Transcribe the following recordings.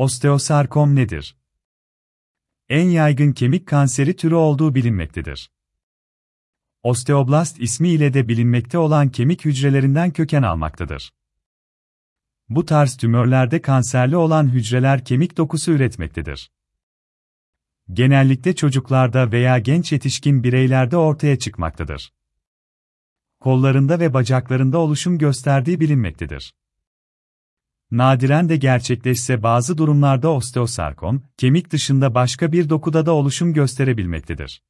Osteosarkom nedir? En yaygın kemik kanseri türü olduğu bilinmektedir. Osteoblast ismi ile de bilinmekte olan kemik hücrelerinden köken almaktadır. Bu tarz tümörlerde kanserli olan hücreler kemik dokusu üretmektedir. Genellikle çocuklarda veya genç yetişkin bireylerde ortaya çıkmaktadır. Kollarında ve bacaklarında oluşum gösterdiği bilinmektedir. Nadiren de gerçekleşse bazı durumlarda osteosarkom, kemik dışında başka bir dokuda da oluşum gösterebilmektedir.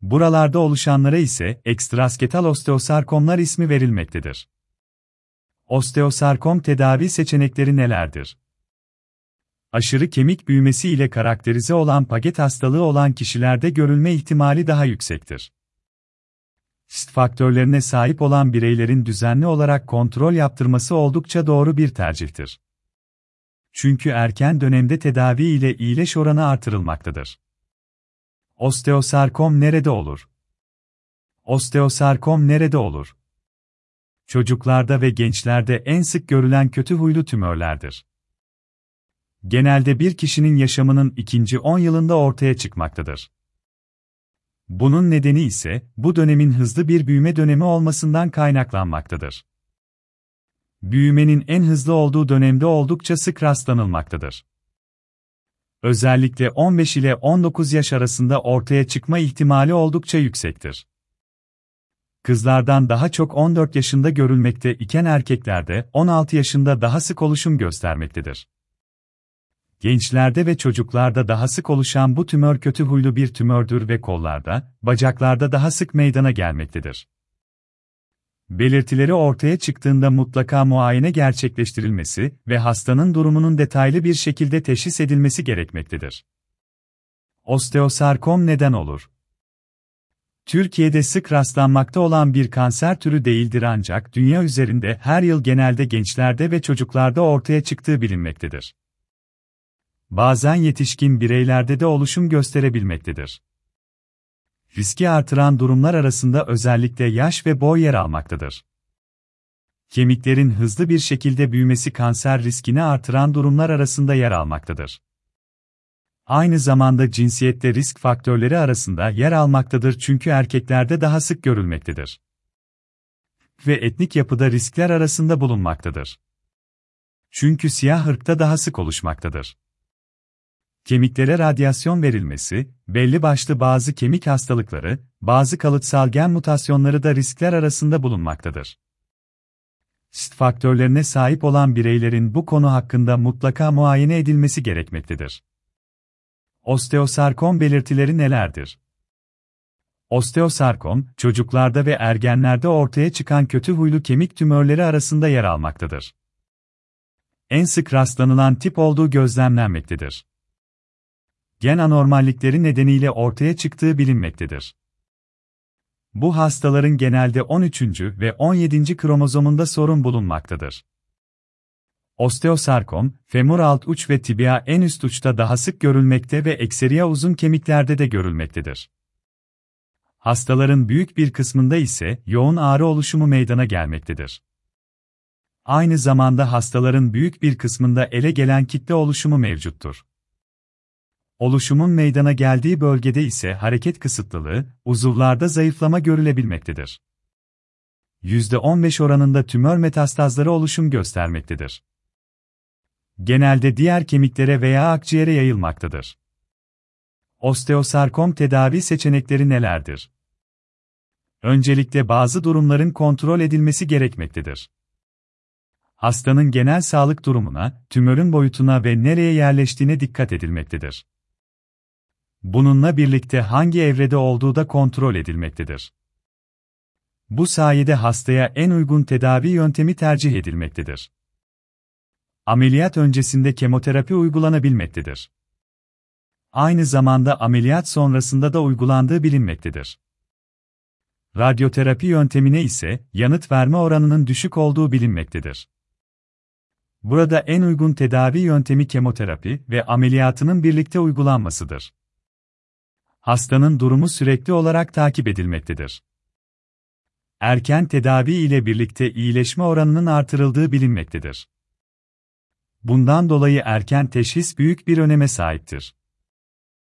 Buralarda oluşanlara ise ekstrasketal osteosarkomlar ismi verilmektedir. Osteosarkom tedavi seçenekleri nelerdir? Aşırı kemik büyümesi ile karakterize olan paget hastalığı olan kişilerde görülme ihtimali daha yüksektir. Faktörlerine sahip olan bireylerin düzenli olarak kontrol yaptırması oldukça doğru bir tercihtir. Çünkü erken dönemde tedavi ile iyileş oranı artırılmaktadır. Osteosarkom nerede olur? Osteosarkom nerede olur? Çocuklarda ve gençlerde en sık görülen kötü huylu tümörlerdir. Genelde bir kişinin yaşamının ikinci 10 yılında ortaya çıkmaktadır. Bunun nedeni ise bu dönemin hızlı bir büyüme dönemi olmasından kaynaklanmaktadır. Büyümenin en hızlı olduğu dönemde oldukça sık rastlanılmaktadır. Özellikle 15 ile 19 yaş arasında ortaya çıkma ihtimali oldukça yüksektir. Kızlardan daha çok 14 yaşında görülmekte iken erkeklerde 16 yaşında daha sık oluşum göstermektedir. Gençlerde ve çocuklarda daha sık oluşan bu tümör kötü huylu bir tümördür ve kollarda, bacaklarda daha sık meydana gelmektedir. Belirtileri ortaya çıktığında mutlaka muayene gerçekleştirilmesi ve hastanın durumunun detaylı bir şekilde teşhis edilmesi gerekmektedir. Osteosarkom neden olur? Türkiye'de sık rastlanmakta olan bir kanser türü değildir ancak dünya üzerinde her yıl genelde gençlerde ve çocuklarda ortaya çıktığı bilinmektedir. Bazen yetişkin bireylerde de oluşum gösterebilmektedir. Riski artıran durumlar arasında özellikle yaş ve boy yer almaktadır. Kemiklerin hızlı bir şekilde büyümesi kanser riskini artıran durumlar arasında yer almaktadır. Aynı zamanda cinsiyette risk faktörleri arasında yer almaktadır çünkü erkeklerde daha sık görülmektedir. Ve etnik yapıda riskler arasında bulunmaktadır. Çünkü siyah ırkta daha sık oluşmaktadır. Kemiklere radyasyon verilmesi, belli başlı bazı kemik hastalıkları, bazı kalıtsal gen mutasyonları da riskler arasında bulunmaktadır. Risk faktörlerine sahip olan bireylerin bu konu hakkında mutlaka muayene edilmesi gerekmektedir. Osteosarkom belirtileri nelerdir? Osteosarkom, çocuklarda ve ergenlerde ortaya çıkan kötü huylu kemik tümörleri arasında yer almaktadır. En sık rastlanılan tip olduğu gözlemlenmektedir gen anormallikleri nedeniyle ortaya çıktığı bilinmektedir. Bu hastaların genelde 13. ve 17. kromozomunda sorun bulunmaktadır. Osteosarkom, femur alt uç ve tibia en üst uçta daha sık görülmekte ve ekseriya uzun kemiklerde de görülmektedir. Hastaların büyük bir kısmında ise yoğun ağrı oluşumu meydana gelmektedir. Aynı zamanda hastaların büyük bir kısmında ele gelen kitle oluşumu mevcuttur. Oluşumun meydana geldiği bölgede ise hareket kısıtlılığı, uzuvlarda zayıflama görülebilmektedir. %15 oranında tümör metastazları oluşum göstermektedir. Genelde diğer kemiklere veya akciğere yayılmaktadır. Osteosarkom tedavi seçenekleri nelerdir? Öncelikle bazı durumların kontrol edilmesi gerekmektedir. Hastanın genel sağlık durumuna, tümörün boyutuna ve nereye yerleştiğine dikkat edilmektedir. Bununla birlikte hangi evrede olduğu da kontrol edilmektedir. Bu sayede hastaya en uygun tedavi yöntemi tercih edilmektedir. Ameliyat öncesinde kemoterapi uygulanabilmektedir. Aynı zamanda ameliyat sonrasında da uygulandığı bilinmektedir. Radyoterapi yöntemine ise yanıt verme oranının düşük olduğu bilinmektedir. Burada en uygun tedavi yöntemi kemoterapi ve ameliyatının birlikte uygulanmasıdır hastanın durumu sürekli olarak takip edilmektedir. Erken tedavi ile birlikte iyileşme oranının artırıldığı bilinmektedir. Bundan dolayı erken teşhis büyük bir öneme sahiptir.